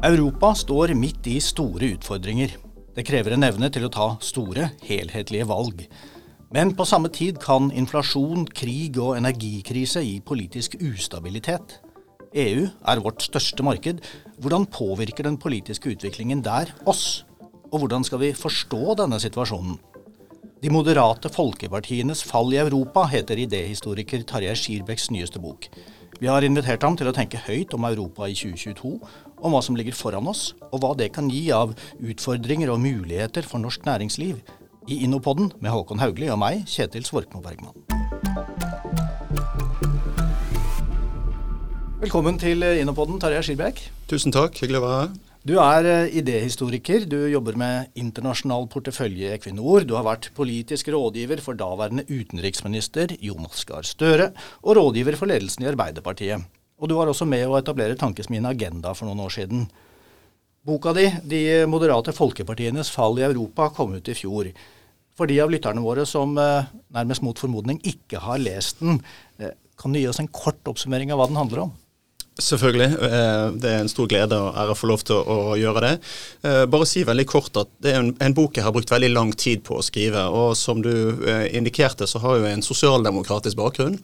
Europa står midt i store utfordringer. Det krever en evne til å ta store, helhetlige valg. Men på samme tid kan inflasjon, krig og energikrise gi politisk ustabilitet. EU er vårt største marked. Hvordan påvirker den politiske utviklingen der oss? Og hvordan skal vi forstå denne situasjonen? De moderate folkepartienes fall i Europa heter idéhistoriker Tarjei Skirbecks nyeste bok. Vi har invitert ham til å tenke høyt om Europa i 2022, om hva som ligger foran oss, og hva det kan gi av utfordringer og muligheter for norsk næringsliv. I Innopodden med Håkon Haugli og meg, Kjetil Svorkmo Bergman. Velkommen til Innopodden, Tarjei Skirbekk. Tusen takk, hyggelig å være her. Du er eh, idéhistoriker. Du jobber med internasjonal portefølje i Equinor. Du har vært politisk rådgiver for daværende utenriksminister Jonas Gahr Støre, og rådgiver for ledelsen i Arbeiderpartiet. Og du var også med å etablere Tankesmien Agenda for noen år siden. Boka di, 'De moderate folkepartienes fall i Europa', kom ut i fjor. For de av lytterne våre som eh, nærmest mot formodning ikke har lest den, eh, kan du gi oss en kort oppsummering av hva den handler om? Selvfølgelig. Eh, det er en stor glede og ære å få lov til å gjøre det. Eh, bare si veldig kort at det er en, en, bok jeg har brukt veldig lang tid på å skrive. Og som du eh, indikerte, så har jeg en sosialdemokratisk bakgrunn.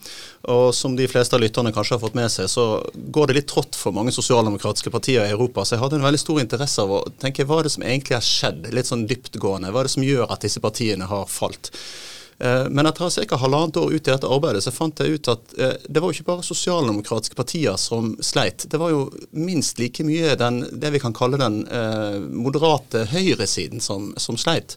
Og som de fleste av lytterne kanskje har fått med seg, så går det litt trått for mange sosialdemokratiske partier i Europa. Så jeg hadde en veldig stor interesse av å tenke hva er det som egentlig har skjedd, litt sånn dyptgående. Hva er det som gjør at disse partiene har falt? Eh, men etter ca. halvannet år ut i dette arbeidet, så fant jeg ut at eh, det var jo ikke bare sosialdemokratiske partier som sleit. Det var jo minst like mye den, det vi kan kalle den eh, moderate høyresiden som, som sleit.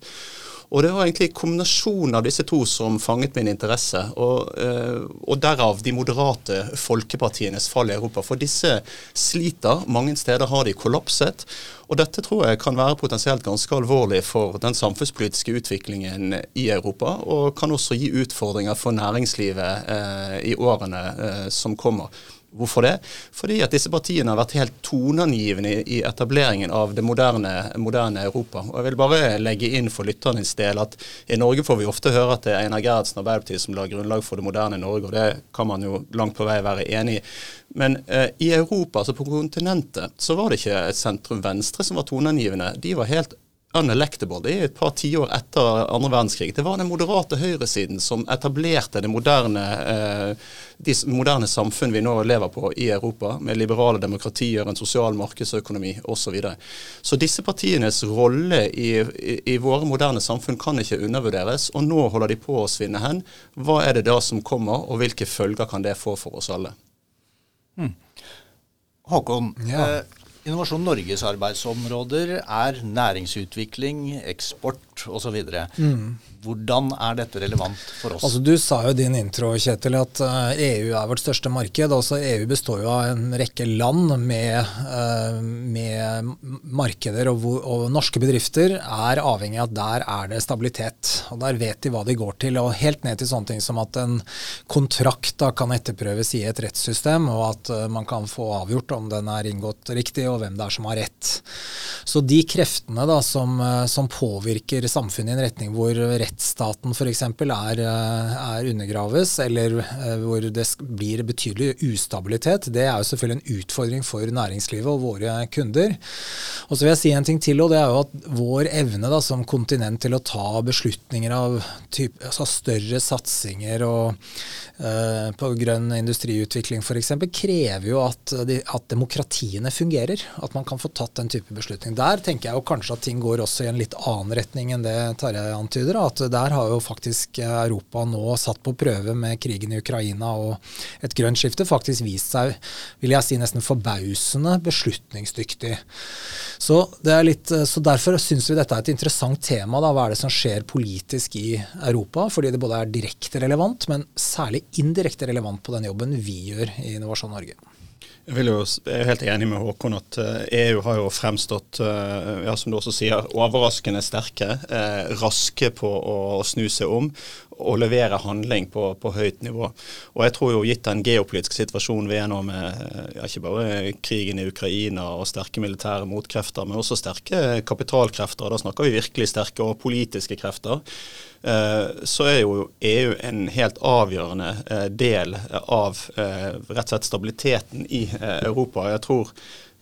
Og det var egentlig kombinasjonen av disse to som fanget min interesse, og, eh, og, derav de moderate folkepartienes fall i Europa. For disse sliter. Mange steder har de kollapset. Og dette tror jeg kan være potensielt ganske alvorlig for den samfunnspolitiske utviklingen i Europa, og kan også gi utfordringer for næringslivet eh, i årene eh, som kommer. Hvorfor det? Fordi at disse partiene har vært helt toneangivende i etableringen av det moderne, moderne, Europa. Og Jeg vil bare legge inn for lytternes del at i Norge får vi ofte høre at det er Einar Gerhardsen og Arbeiderpartiet som la grunnlag for det moderne Norge, og det kan man jo langt på vei være enig i. Men eh, i Europa, altså på kontinentet, så var det ikke sentrum-venstre som var toneangivende. De var helt unelectable. Det er et par tiår etter andre verdenskrig. Det var den moderate høyresiden som etablerte det moderne, eh, de moderne samfunn vi nå lever på i Europa, med liberale demokratier, en sosial markedsøkonomi osv. Så, videre. så disse partienes rolle i, i, i, våre moderne samfunn kan ikke undervurderes, og nå holder de på å svinne hen. Hva er det da som kommer, og hvilke følger kan det få for oss alle? Hmm. Håkon, ja. eh, Innovasjon Norges arbeidsområder er næringsutvikling, eksport osv. Mm. Hvordan er dette relevant for oss? Altså, du sa jo i din intro Kjetil, at EU eh, e er vårt største marked. Altså, EU består jo av en rekke land med, uh, med markeder, og, og, norske bedrifter er avhengig av at der er det stabilitet. og Der vet de hva de går til. og Helt ned til sånne ting som at en kontrakt da kan etterprøves i et rettssystem, og at uh, man kan få avgjort om den er inngått riktig, og hvem det er som har rett. Så de kreftene da, som, som påvirker samfunnet i en retning hvor rett rettsstaten f.eks. Er, eh, er undergraves, eller eh, hvor det blir betydelig ustabilitet, det er jo selvfølgelig en utfordring for næringslivet og våre kunder. Og så vil jeg si en ting til, og det er jo at vår evne da, som kontinent til å ta beslutninger av type, altså større satsinger og uh, på grønn industriutvikling f.eks., krever jo at, de, at, demokratiene fungerer. At man kan få tatt den type beslutning. Der tenker jeg jo kanskje at ting går også i en litt annen retning enn det Tarjei antyder. At der har jo faktisk Europa nå satt på prøve med krigen i Ukraina og et grønt skifte faktisk vist seg, vil jeg si, nesten forbausende beslutningsdyktig. Så, litt, så derfor syns vi dette er et interessant tema. Da. Hva er det som skjer politisk i Europa? Fordi det både er direkte relevant, men særlig indirekte relevant på den jobben vi gjør i Innovasjon Norge. Jeg, jo, jeg, er helt enig med Håkon at EU eh, e har jo fremstått, eh, ja, som du også sier, overraskende sterke. Eh, raske på å snu seg om og levere handling på, på, høyt nivå. Og jeg tror jo gitt den geopolitiske situasjonen vi er nå med ja, ikke bare krigen i Ukraina og sterke militære motkrefter, men også sterke kapitalkrefter, og da snakker vi virkelig sterke og politiske krefter, Eh, så er jo EU en helt avgjørende eh, del av eh, rett og slett stabiliteten i Europa. Jeg tror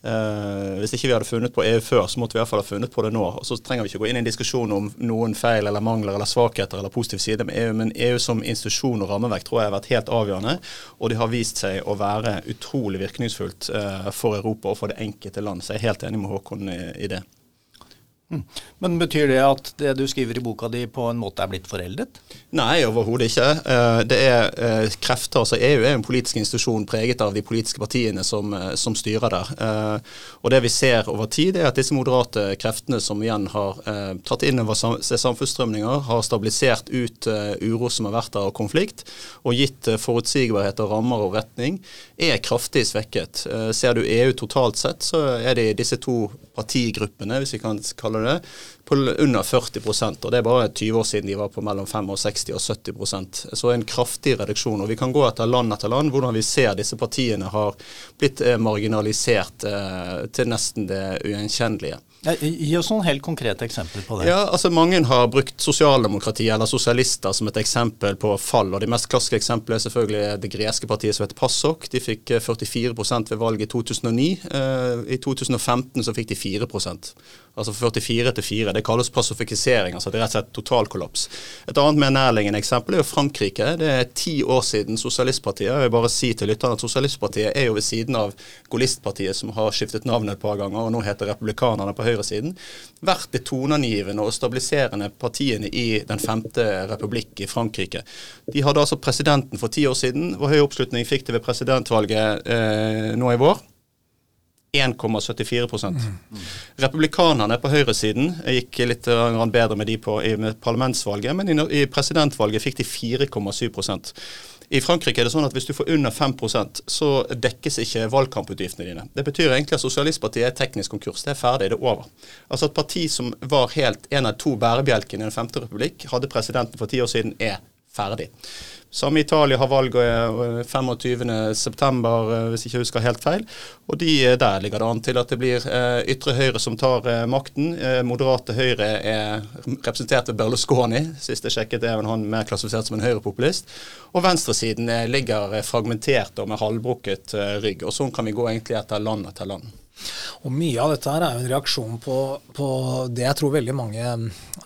Uh, hvis ikke vi hadde funnet på EU før, så måtte vi i hvert fall ha funnet på det nå. Og Så trenger vi ikke gå inn i en diskusjon om noen feil eller mangler eller svakheter eller positiv side med EU, men EU som institusjon og rammeverk tror jeg har vært helt avgjørende. Og det har vist seg å være utrolig virkningsfullt uh, for Europa og for det enkelte land. Så jeg er helt enig med Håkon i, i det. Mm. Men Betyr det at det du skriver i boka di på en måte er blitt foreldet? Nei, overhodet ikke. Eh, det er eh, krefter, altså EU er en politisk institusjon preget av de politiske partiene som, eh, som, styrer der. Og Det vi ser over tid, er at disse moderate kreftene som igjen har tatt inn over seg samfunnsstrømninger, har stabilisert ut uro som har vært der, og konflikt, og gitt forutsigbarhet og rammer og retning, er kraftig svekket. Ser du EU totalt sett, så er det disse to partigruppene, hvis vi kan kalle kaller på under 40% og Det er bare 20 år siden de var på mellom 65 og 70% Så en kraftig reduksjon. og Vi kan gå etter land etter land hvordan vi ser disse partiene har blitt eh, marginalisert eh, til nesten det ugjenkjennelige. Gi oss noen helt konkrete eksempler på det. Ja, altså Mange har brukt sosialdemokrati eller sosialister som et eksempel på fall. og De mest klassiske eksemplene er selvfølgelig det greske partiet som heter PASOK. De fikk 44 eh, ved valget i 2009. I 2015 så fikk de 4% Altså 44 til 4. Det kalles passifisering, altså det er rett og slett totalkollaps. Et annet mer nærliggende eksempel er jo Frankrike. Det er ti år siden Sosialistpartiet. Jeg vil bare si til lytterne at Sosialistpartiet er jo ved siden av Golistpartiet, som har skiftet navn et par ganger, og nå heter Republikanerne på høyresiden, vært det toneangivende og stabiliserende partiene i Den femte republikk i Frankrike. De hadde altså presidenten for ti år siden. Hvor høy oppslutning fikk de ved presidentvalget eh, nå i vår? 1,74 mm. Republikanerne på høyresiden gikk litt bedre med de på i parlamentsvalget, men i, i presidentvalget fikk de 4,7 i Frankrike er det sånn at hvis du får under 5% så dekkes ikke valgkamputgiftene dine. Det betyr egentlig at Sosialistpartiet er teknisk konkurs. Det er ferdig, det er over. Altså Et parti som var helt en av to bærebjelkene i Den femte republikk, hadde presidenten for ti år siden, er ferdig. Samme Italia har valg 25.9., hvis hvis jeg ikke husker helt feil. Og de, eh, der ligger det an til at det blir eh, ytre høyre som tar makten. Moderate høyre er representert ved Berlusconi. Sist jeg sjekket er han mer klassifisert som en høyrepopulist. Og venstresiden ligger fragmentert og med halvbrukket rygg. Og sånn kan vi gå egentlig etter land etter land. Og Mye av dette her er jo en reaksjon på, på, det jeg tror veldig mange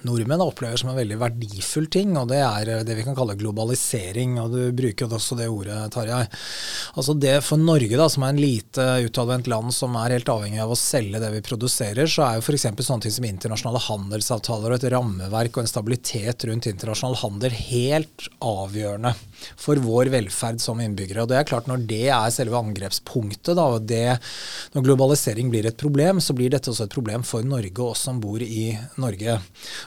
nordmenn opplever som en veldig verdifull ting, og det er det vi kan kalle globalisering. og Du bruker jo også det ordet, Tarjei. Altså For Norge, da, som er en lite utadvendt land som er helt avhengig av å selge det vi produserer, så er jo f.eks. sånne ting som internasjonale handelsavtaler og et rammeverk og en stabilitet rundt internasjonal handel helt avgjørende for vår velferd som innbyggere. Og det er klart Når det er selve angrepspunktet, da, og det, når globalisering blir et problem, så blir dette også et problem for Norge og oss som bor i Norge.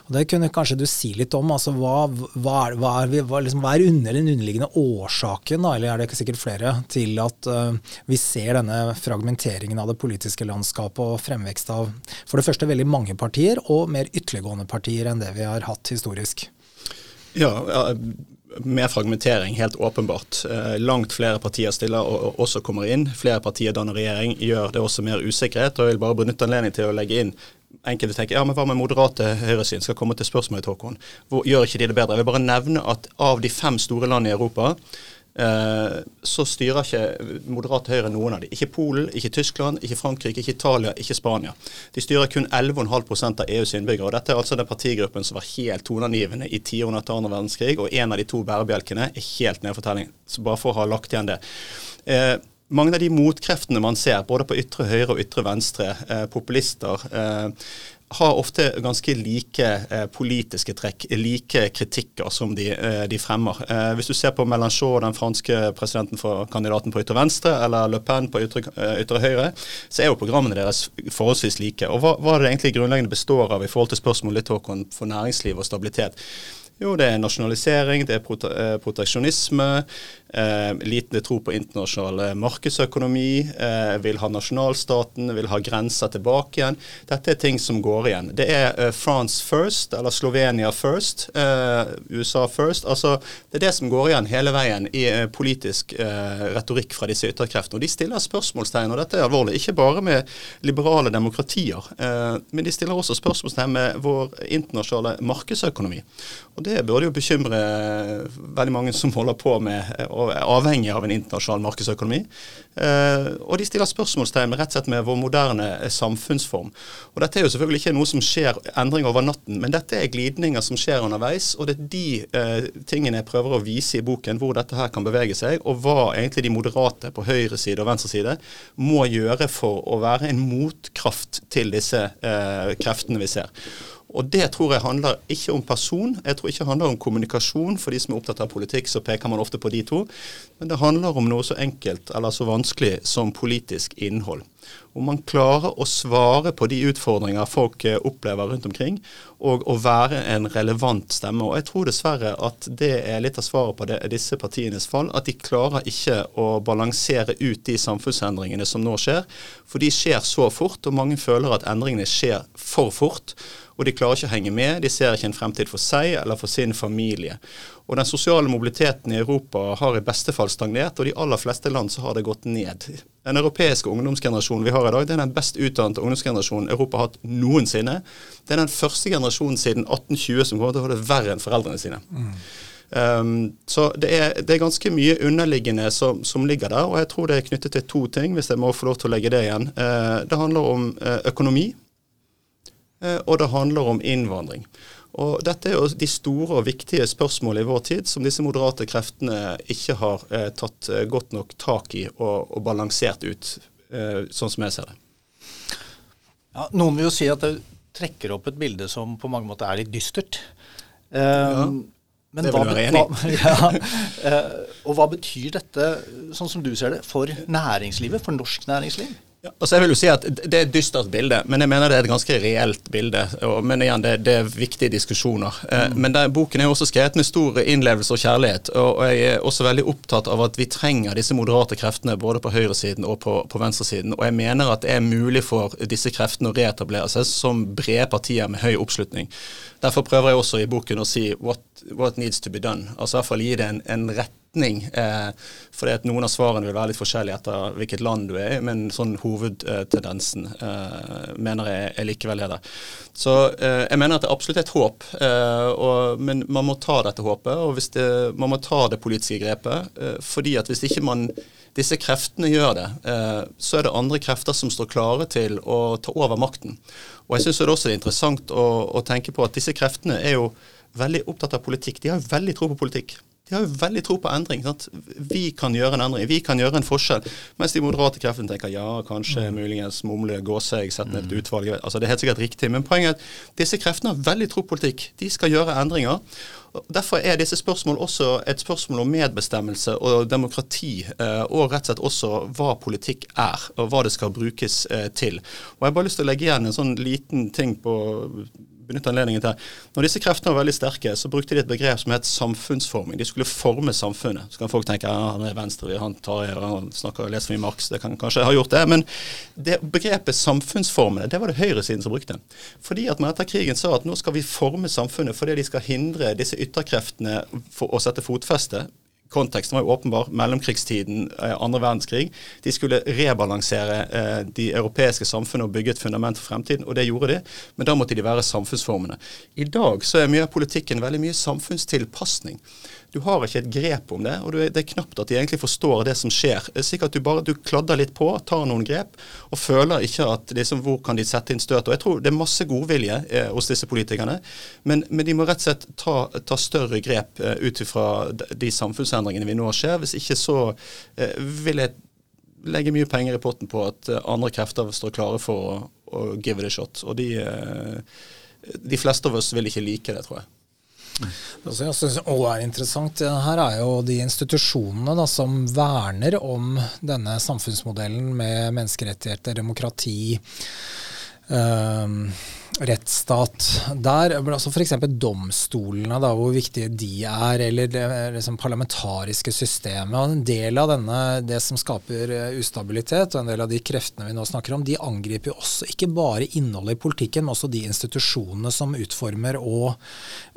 Og Det kunne kanskje du si litt om. altså Hva, hva, hva, er, hva, liksom, er, under den underliggende årsaken, da, eller er det ikke sikkert flere, til at uh, vi ser denne fragmenteringen av det politiske landskapet og fremvekst av for det første veldig mange partier, og mer ytterliggående partier enn det vi har hatt historisk? Ja, med fragmentering, helt åpenbart. Eh, langt flere partier stiller og også kommer inn. Flere partier danner regjering, gjør det også mer usikkerhet. og Jeg vil bare benytte anledning til å legge inn enkelte tenker ja, men hva med moderate høyresyn? Skal komme til spørsmålet, Håkon. Hvor, gjør ikke de det bedre? Jeg vil bare nevne at av de fem store landene i Europa, så styrer ikke moderat høyre noen av dem. Ikke Polen, ikke Tyskland, ikke Frankrike, ikke Italia, ikke Spania. De styrer kun 11,5% av EUs innbyggere. og Dette er altså den partigruppen som var helt toneangivende i tiårene etter andre verdenskrig, og en av de to bærebjelkene er helt nede for telling. Så bare for å ha lagt igjen det. Eh, mange av de motkreftene man ser, både på ytre høyre og ytre venstre, eh, populister, eh, har ofte ganske like eh, politiske trekk, like kritikker som de, eh, de fremmer. Eh, hvis du ser på Mélenchon, den franske presidenten for kandidaten på ytre venstre, eller Le Pen på ytre, eh, ytre høyre, så er jo programmene deres forholdsvis like. Og hva, hva er det egentlig grunnleggende består av i forhold til spørsmålet litt for næringsliv og stabilitet? Jo, det er nasjonalisering, det er prote eh, proteksjonisme, eh, liten tro på internasjonal markedsøkonomi, eh, vil ha nasjonalstaten, vil ha grenser tilbake igjen. Dette er ting som går igjen. Det er eh, France first, eller Slovenia first, eh, USA first. Altså, det er det som går igjen hele veien i eh, politisk retorikk fra disse ytterkreftene. Og de stiller spørsmålstegn, og dette er alvorlig, ikke bare med liberale demokratier, men de stiller også spørsmålstegn med vår internasjonale markedsøkonomi. Og Det burde jo bekymre veldig mange som holder på med å avhengig av en internasjonal markedsøkonomi. Eh, og de stiller spørsmålstegn rett og slett med vår moderne eh, samfunnsform. Og Dette er jo selvfølgelig ikke noe som skjer endring over natten, men dette er glidninger som skjer underveis. Og det er de eh, tingene jeg prøver å vise i boken, hvor dette her kan bevege seg, og hva egentlig de moderate på høyre side og venstre side må gjøre for å være en motkraft til disse eh, kreftene vi ser. Og det tror jeg handler ikke om person, jeg tror ikke det handler om kommunikasjon. For de som er opptatt av politikk, så peker man ofte på de to. Men det handler om noe så enkelt eller så vanskelig som politisk innhold. Om man klarer å svare på de utfordringer folk eh, opplever rundt omkring, og å være en relevant stemme. Og jeg tror dessverre at det er litt av svaret på det, disse partienes fall. At de klarer ikke å balansere ut de samfunnsendringene som nå skjer. For de skjer så fort, og mange føler at endringene skjer for fort og de klarer ikke å henge med. De ser ikke en fremtid for seg eller for sin familie. Og Den sosiale mobiliteten i Europa har i beste fall stagnert, og de aller fleste land så har det gått ned. Den europeiske ungdomsgenerasjonen vi har i dag, det er den best utdannede ungdomsgenerasjonen Europa har hatt noensinne. Det er den første generasjonen siden 1820 som kommer til å ha det verre enn foreldrene sine. Mm. Um, så det er, det er, ganske mye underliggende som, som, ligger der, og jeg tror det er knyttet til to ting, hvis jeg må få lov til å legge det igjen. Uh, det handler om uh, økonomi. uh, og det handler om innvandring. Og Dette er jo de store og viktige spørsmålene i vår tid som disse moderate kreftene ikke har eh, tatt eh, godt nok tak i og, og, balansert ut, eh, sånn som jeg ser det. Ja, noen vil jo si at det trekker opp et bilde som på mange måter er litt dystert. Eh, ja, det vil jeg være enig i. ja, eh, og hva betyr dette, sånn som du ser det, for næringslivet, for norsk næringsliv? Ja, altså jeg vil jo si at Det er et dystert bilde, men jeg mener det er et ganske reelt bilde. Men igjen, det, det er viktige diskusjoner. Eh, mm. Men der, boken er jo også skrevet med stor innlevelse og kjærlighet. Og jeg er også veldig opptatt av at vi trenger disse moderate kreftene både på høyresiden og på, på venstresiden. Og jeg mener at det er mulig for disse kreftene å reetablere seg som brede partier med høy oppslutning. Derfor prøver jeg også i boken å si what, what needs to be done. Altså i hvert fall gi det en, en rett retning. Eh, fordi at noen av svarene vil være litt forskjellige etter hvilket land du er i, men sånn hovedtendensen eh, mener jeg er likevel er der. Så eh, jeg mener at det absolutt er et håp, eh, og, men man må ta dette håpet. Og det, man må ta det politiske grepet. Eh, fordi at hvis ikke man disse kreftene gjør det, eh, så er det andre krefter som står klare til å ta over makten. Og jeg syns det også er interessant å, å tenke på at disse kreftene er jo veldig opptatt av politikk. De har veldig tro på politikk de har jo veldig tro på endring. Sant? Vi kan gjøre en endring, vi kan gjøre en forskjell. Mens de moderate kreftene tenker ja, kanskje, mm. muligens mumle, gåseg, sette ned et mm. utvalg. Altså, det er helt sikkert riktig. Men poenget er at disse kreftene har veldig tro på politikk. De skal gjøre endringer. Derfor er disse spørsmål også et spørsmål om medbestemmelse og demokrati, eh, og rett og slett også hva politikk er, og hva det skal brukes eh, til. Og Jeg har bare lyst til å legge igjen en sånn liten ting på benytte anledningen til. Når disse kreftene var veldig sterke, så brukte de et begrep som het samfunnsforming. De skulle forme samfunnet. Så kan folk tenke ja, han er venstre, han tar han snakker og leser mye Marx. Det kan kanskje ha gjort det. Men det begrepet samfunnsformene, det var det høyresiden som brukte. Fordi at man etter krigen sa at nå skal vi forme samfunnet fordi de skal hindre disse ytterkreftene for å sette fotfeste konteksten var jo åpenbar. Mellomkrigstiden, eh, andre verdenskrig. De skulle rebalansere eh, de europeiske samfunnene og bygge et fundament for fremtiden, og det gjorde de. Men da måtte de være samfunnsformene. I dag så er mye av politikken veldig mye samfunnstilpasning. Du har ikke et grep om det, og det er knapt at de egentlig forstår det som skjer. Det er sikkert Du bare du kladder litt på, tar noen grep, og føler ikke at liksom, hvor kan de sette inn støt. Og Jeg tror det er masse godvilje eh, hos disse politikerne, men, men, de må rett og slett ta, ta større grep eh, ut ifra de samfunnsendringene vi nå ser. Hvis ikke så eh, vil jeg legge mye penger i potten på at eh, andre krefter står klare for å, å give it a shot. Og de, eh, de fleste av oss vil ikke like det, tror jeg. Det som jeg syns er interessant her, er jo de institusjonene da, som verner om denne samfunnsmodellen med menneskerettigheter, demokrati. Um, rettsstat. Der, altså F.eks. domstolene, da, hvor viktige de er, eller det liksom parlamentariske systemet. og En del av denne, det som skaper eh, ustabilitet, og en del av de kreftene vi nå snakker om, de angriper jo også ikke bare innholdet i politikken, men også de institusjonene som utformer og,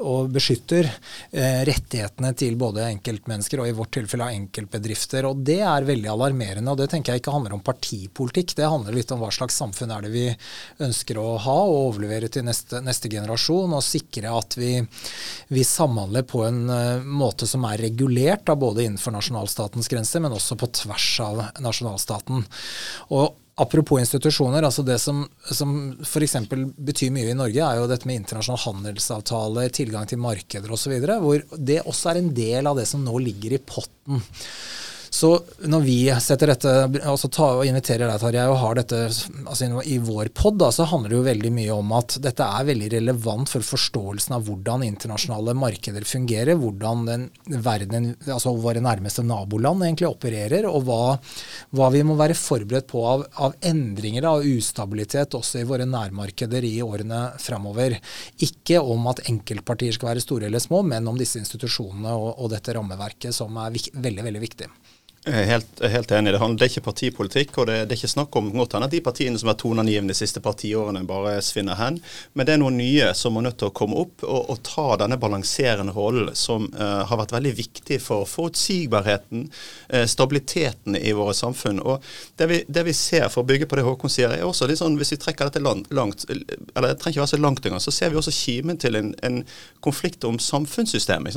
og beskytter eh, rettighetene til både enkeltmennesker og i vårt tilfelle av enkeltbedrifter. og Det er veldig alarmerende. og Det tenker jeg ikke handler om partipolitikk, det handler litt om hva slags samfunn er det vi ønsker å ha og overlevere til neste, neste generasjon, og sikre at vi, vi, samhandler på en uh, måte som er regulert, da, både innenfor nasjonalstatens grenser, men også på tvers av nasjonalstaten. Og Apropos institusjoner, altså det som, som f.eks. betyr mye i Norge, er jo dette med internasjonale handelsavtaler, tilgang til markeder osv., hvor det også er en del av det som nå ligger i potten. Så når vi setter dette, altså ta, og inviterer deg Tarjei, og har dette altså i vår pod, så handler det jo veldig mye om at dette er veldig relevant for forståelsen av hvordan internasjonale markeder fungerer, hvordan den verden, altså våre nærmeste naboland egentlig opererer, og hva, hva vi må være forberedt på av, av endringer og ustabilitet også i våre nærmarkeder i årene framover. Ikke om at enkeltpartier skal være store eller små, men om disse institusjonene og, og dette rammeverket som er veldig, veldig viktig. Jeg er helt, helt enig. Det, handler, det, er ikke partipolitikk. og Det, det er ikke snakk om godt annet. de partiene som er toneangivende de siste partiårene, bare svinner hen. Men det er noe nye som må nødt til å komme opp og, og ta denne balanserende rollen som uh, har vært veldig viktig for forutsigbarheten, uh, stabiliteten i våre samfunn. Og det vi, det vi, ser, for å bygge på det Håkon sier, er også litt sånn, hvis vi trekker dette langt, langt eller det trenger ikke være så langt engang, så ser vi også kimen til en, en konflikt om samfunnssystemet.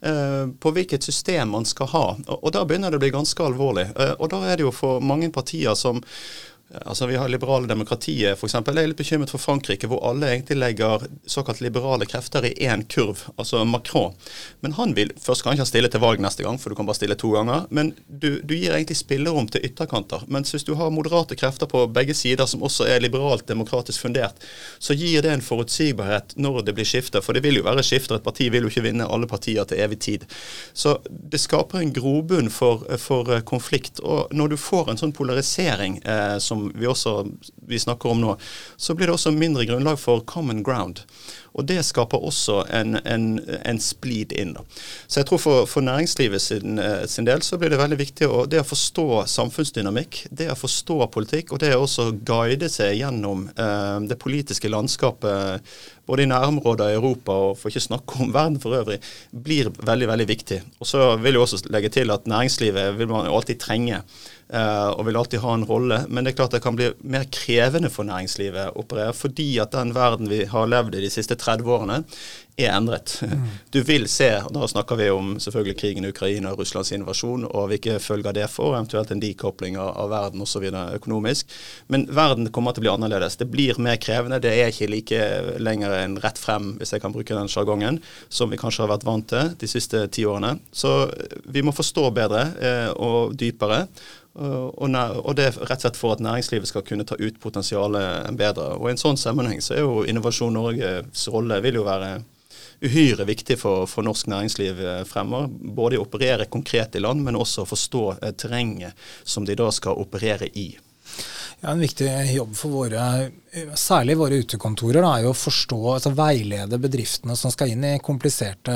Uh, på hvilket system man skal ha. Og, og da begynner det å bli ganske alvorlig. Eh, og da er det jo for mange partier som Altså Vi har liberale demokratiet f.eks. Jeg er litt bekymret for Frankrike, hvor alle egentlig legger såkalt liberale krefter i én kurv. Altså Macron. Men han vil Først kan han ikke stille til valg neste gang, for du kan bare stille to ganger. Men du, du gir egentlig spillerom til ytterkanter. Mens hvis du har moderate krefter på begge sider, som også er liberalt demokratisk fundert, så gir det en forutsigbarhet når det blir skifte. For det vil jo være skifter. Et parti vil jo ikke vinne alle partier til evig tid. Så det skaper en grobunn for, for konflikt. Og når du får en sånn polarisering eh, som som vi også vi snakker om nå, så blir det også mindre grunnlag for common ground. Og Det skaper også en, en, en splid inn. Da. Så jeg tror for, for næringslivet sin, eh, sin, del så blir det veldig viktig å, det å forstå samfunnsdynamikk, det å forstå politikk, og det å også guide seg gjennom eh, det politiske landskapet både i nærområder i Europa og for ikke snakke om verden for øvrig, blir veldig veldig viktig. Og Så vil jeg også legge til at næringslivet vil man alltid trenge. Uh, og vil alltid ha en rolle. Men det er klart det kan bli mer krevende for næringslivet å operere, fordi at den verden vi har levd i de siste 30 årene, er endret. Mm. Du vil se, og da snakker vi om selvfølgelig krigen i Ukraina og Russlands invasjon, og hvilke følger det får, eventuelt en dekopling av, av verden osv. økonomisk. Men verden kommer til å bli annerledes. Det blir mer krevende. Det er ikke like lenger en rett frem, hvis jeg kan bruke den sjargongen, som vi kanskje har vært vant til de siste ti årene. Så vi må forstå bedre eh, og dypere. Og, og, det er rett og slett for at næringslivet skal kunne ta ut potensialet bedre. Og I en sånn sammenheng så er jo Innovasjon Norges rolle vil jo være uhyre viktig for, for, norsk næringsliv eh, fremover. Både å operere konkret i land, men også å forstå eh, terrenget som de da skal operere i. Ja, En viktig jobb for våre, særlig våre utekontorer, da, er jo å forstå, altså veilede bedriftene som skal inn i kompliserte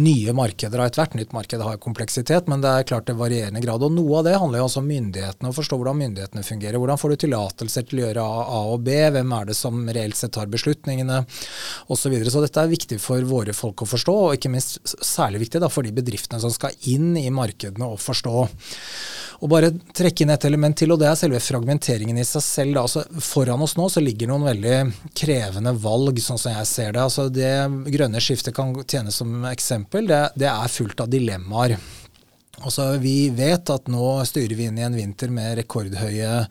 nye markeder. Ethvert nytt marked har kompleksitet, men det er klart det varierende grad. og Noe av det handler jo også om myndighetene, å forstå hvordan myndighetene fungerer. Hvordan får du tillatelser til å gjøre A og B, hvem er det som reelt sett tar beslutningene osv. Så, videre. så dette er viktig for våre folk å forstå, og ikke minst særlig viktig da, for de bedriftene som skal inn i markedene å forstå. Og bare trekke inn et element til, og det er selve fragmenteringen i seg selv. Da. Altså, foran oss nå så ligger noen veldig krevende valg, sånn som jeg ser det. Altså, det grønne skiftet kan tjene som eksempel. Det, det er fullt av dilemmaer. Altså, vi vet at nå styrer vi inn i en vinter med rekordhøye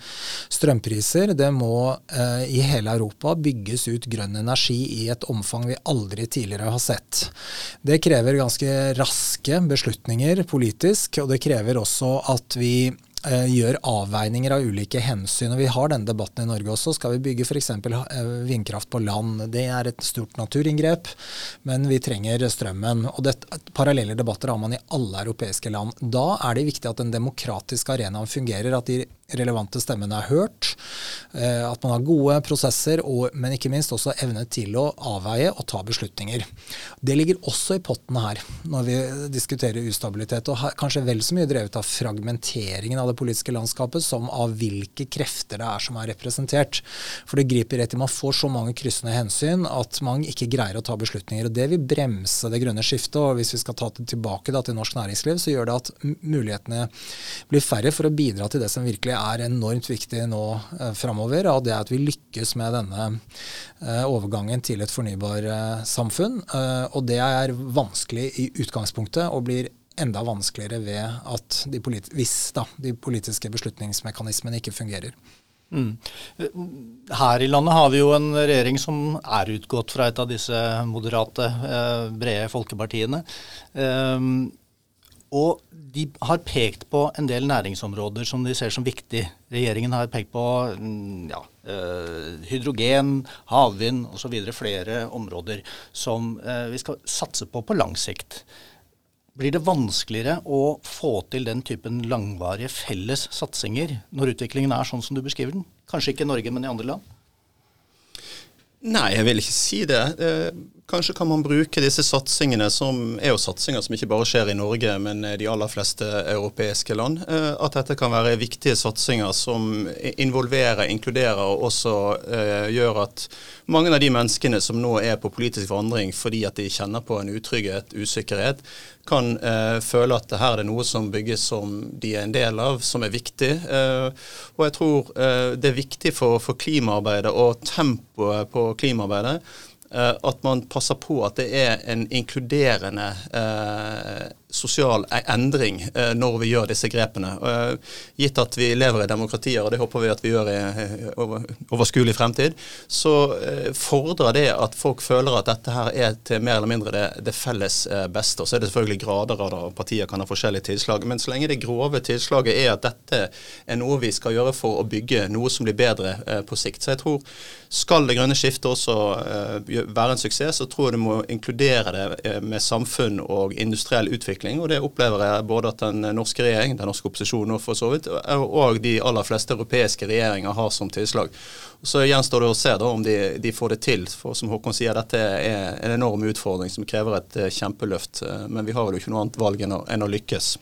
strømpriser. Det må eh, i hele Europa bygges ut grønn energi i et omfang vi aldri tidligere har sett. Det krever ganske raske beslutninger politisk, og det krever også at vi gjør avveininger av ulike hensyn. og Vi har denne debatten i Norge også. Skal vi bygge f.eks. Eh, vindkraft på land? Det er et stort naturinngrep, men vi trenger strømmen. og det, Parallelle debatter har man i alle europeiske land. Da er det viktig at den demokratiske arenaen fungerer, at de relevante stemmene er hørt. Eh, at man har gode prosesser, og, men ikke minst også evne til å avveie og ta beslutninger. Det ligger også i potten her når vi diskuterer ustabilitet, og kanskje vel så mye drevet av fragmenteringen av det politiske landskapet som av hvilke krefter det er som er representert. For det griper rett i man får så mange kryssende hensyn at man ikke greier å ta beslutninger. og Det vil bremse det grønne skiftet. og Hvis vi skal ta det tilbake da, til norsk næringsliv, så gjør det at mulighetene blir færre for å bidra til det som virkelig er enormt viktig nå eh, framover. Og det er at vi lykkes med denne eh, overgangen til et fornybarsamfunn. Eh, og det er vanskelig i utgangspunktet og blir enda vanskeligere ved at de hvis da, de politiske beslutningsmekanismene ikke fungerer. Mm. Her i landet har vi jo en regjering som er utgått fra et av disse moderate, eh, brede folkepartiene. Um, og de har pekt på en del næringsområder som de ser som viktig. Regjeringen har pekt på mm, ja, eh, hydrogen, havvind osv. flere områder som eh, vi skal satse på på lang sikt. Blir det vanskeligere å få til den typen langvarige felles satsinger når utviklingen er sånn som du beskriver den? Kanskje ikke i Norge, men i andre land? Nei, jeg vil ikke si det. Eh, kanskje kan man bruke disse satsingene, som er jo satsinger som ikke bare skjer i Norge, men de aller fleste europeiske land. Eh, at dette kan være viktige satsinger som involverer, inkluderer og også uh, gjør at mange av de menneskene som nå er på politisk forandring fordi at de kjenner på en utrygghet, usikkerhet, kan føle at her er det noe som bygges som de er en del av, som er viktig. Og jeg tror det er viktig for, klimaarbeidet og tempoet på klimaarbeidet Eh, at man passer på at det er en inkluderende eh, sosial e- endring eh, når vi gjør disse grepene. Eh, gitt at vi lever i demokratier, og det håper vi at vi gjør i over, overskuelig fremtid, så eh, fordrer det at folk føler at dette her er til mer eller mindre det, det felles eh, beste. Og så er det selvfølgelig grader av det, og partier kan ha forskjellige tilslag. Men så lenge det grove tilslaget er at dette er noe vi skal gjøre for å bygge noe som blir bedre på sikt. Så jeg tror skal det grønne skiftet også være en suksess, så tror jeg du må inkludere det eh, med samfunn og industriell utvikling. Og det opplever jeg både at den norske regjering, den norske opposisjonen for så vidt, og de aller fleste europeiske regjeringer har som tilslag. Så gjenstår det å se da om de, de, får det til. For som Håkon sier, dette er en enorm utfordring som krever et eh, kjempeløft. Eh, men vi har vel ikke noe annet valg enn å, enn å lykkes.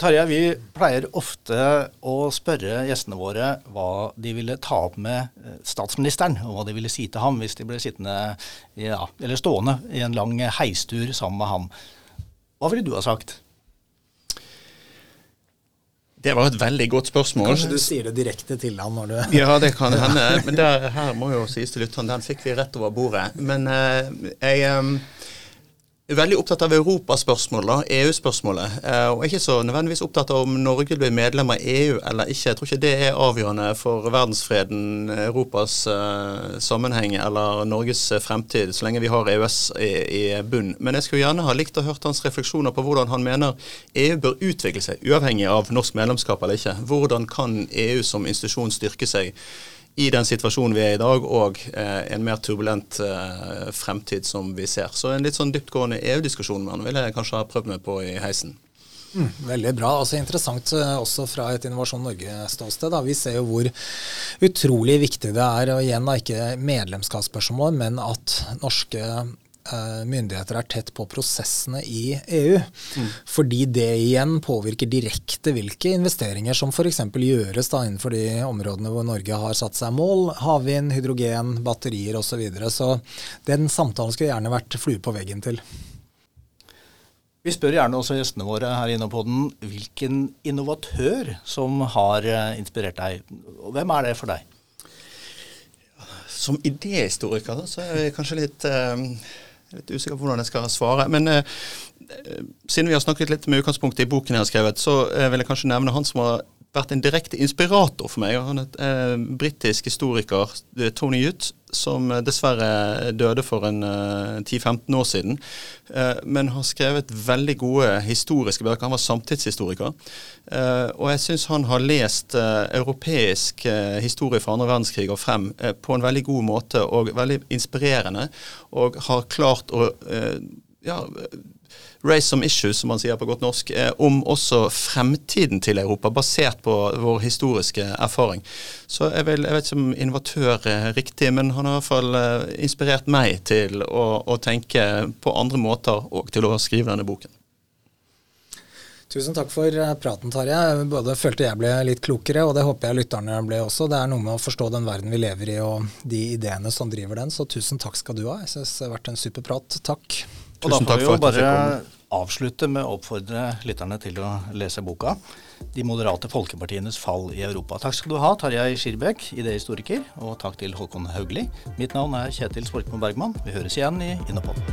Tarjei, vi pleier ofte å spørre gjestene våre hva de ville ta opp med eh, statsministeren, og hva de ville si til ham hvis de ble sittende, ja, eller stående i en lang heistur sammen med ham. Hva ville du ha sagt? Det var et veldig godt spørsmål. Kanskje du sier det direkte til han når du Ja, det kan hende. Men der, her må jo sies til lytteren, den fikk vi rett over bordet. Men uh, jeg er veldig opptatt av europaspørsmålet, EU-spørsmålet. Eh, og ikke så nødvendigvis opptatt av om Norge blir medlem av EU eller ikke. Jeg tror ikke det er avgjørende for verdensfreden, Europas uh, sammenheng eller Norges fremtid, så lenge vi har EØS i, i bunn. Men jeg skulle gjerne ha likt å hørt hans refleksjoner på hvordan han mener EU bør utvikle seg, uavhengig av norsk medlemskap eller ikke. Hvordan kan EU som institusjon styrke seg? I den situasjonen vi er i dag, og eh, en mer turbulent eh, fremtid som vi ser. Så en litt sånn dyptgående EU-diskusjon med han ville jeg kanskje ha prøvd meg på i heisen. Mm, veldig bra. altså Interessant eh, også fra et Innovasjon Norge-ståsted. Vi ser jo hvor utrolig viktig det er, og igjen da ikke medlemskapsspørsmål, men at norske myndigheter er tett på prosessene i EU. Mm. Fordi det igjen påvirker direkte hvilke investeringer som f.eks. gjøres da innenfor de områdene hvor Norge har satt seg mål. Havvind, hydrogen, batterier osv. Så, videre. så den samtalen skulle gjerne vært flue på veggen til. Vi spør gjerne også gjestene våre her inne på den hvilken innovatør som har eh, inspirert deg. Hvem er det for deg? Som idéhistoriker så er jeg kanskje litt eh, litt usikker på hvordan jeg skal svare. Men eh, siden vi har snakket litt med utgangspunkt i boken jeg har skrevet, så eh, vil jeg kanskje nevne han som har vært en direkte inspirator for meg. Han er eh, britisk historiker, Tony Hutt, som dessverre døde for en uh, eh, 10-15 år siden. Men har skrevet veldig gode historiske bøker. Han var samtidshistoriker. Og jeg syns han har lest europeisk historie fra andre verdenskrig og frem på en veldig god måte, og veldig inspirerende. Og har klart å ja, raise some issues, som man sier på godt norsk, eh, om også fremtiden til Europa, basert på vår historiske erfaring. Så jeg, vil, jeg vet ikke om innovatør er riktig, men han har i hvert fall eh, inspirert meg til å, å tenke på andre måter og til å skrive denne boken. Tusen takk for eh, praten, Tarjei. Både følte jeg ble litt klokere, og det håper jeg lytterne ble også. Det er noe med å forstå den verden vi lever i og de ideene som driver den, så tusen takk skal du ha. Jeg synes det har vært en super prat. Takk. Og da får vi jo bare avslutte med å oppfordre lytterne til å lese boka 'De moderate folkepartienes fall i Europa'. Takk skal du ha, Tarjei Skirbekk, idéhistoriker, og takk til Håkon Haugli. Mitt navn er Kjetil Sporkmo Bergman. Vi høres igjen i Innopodden.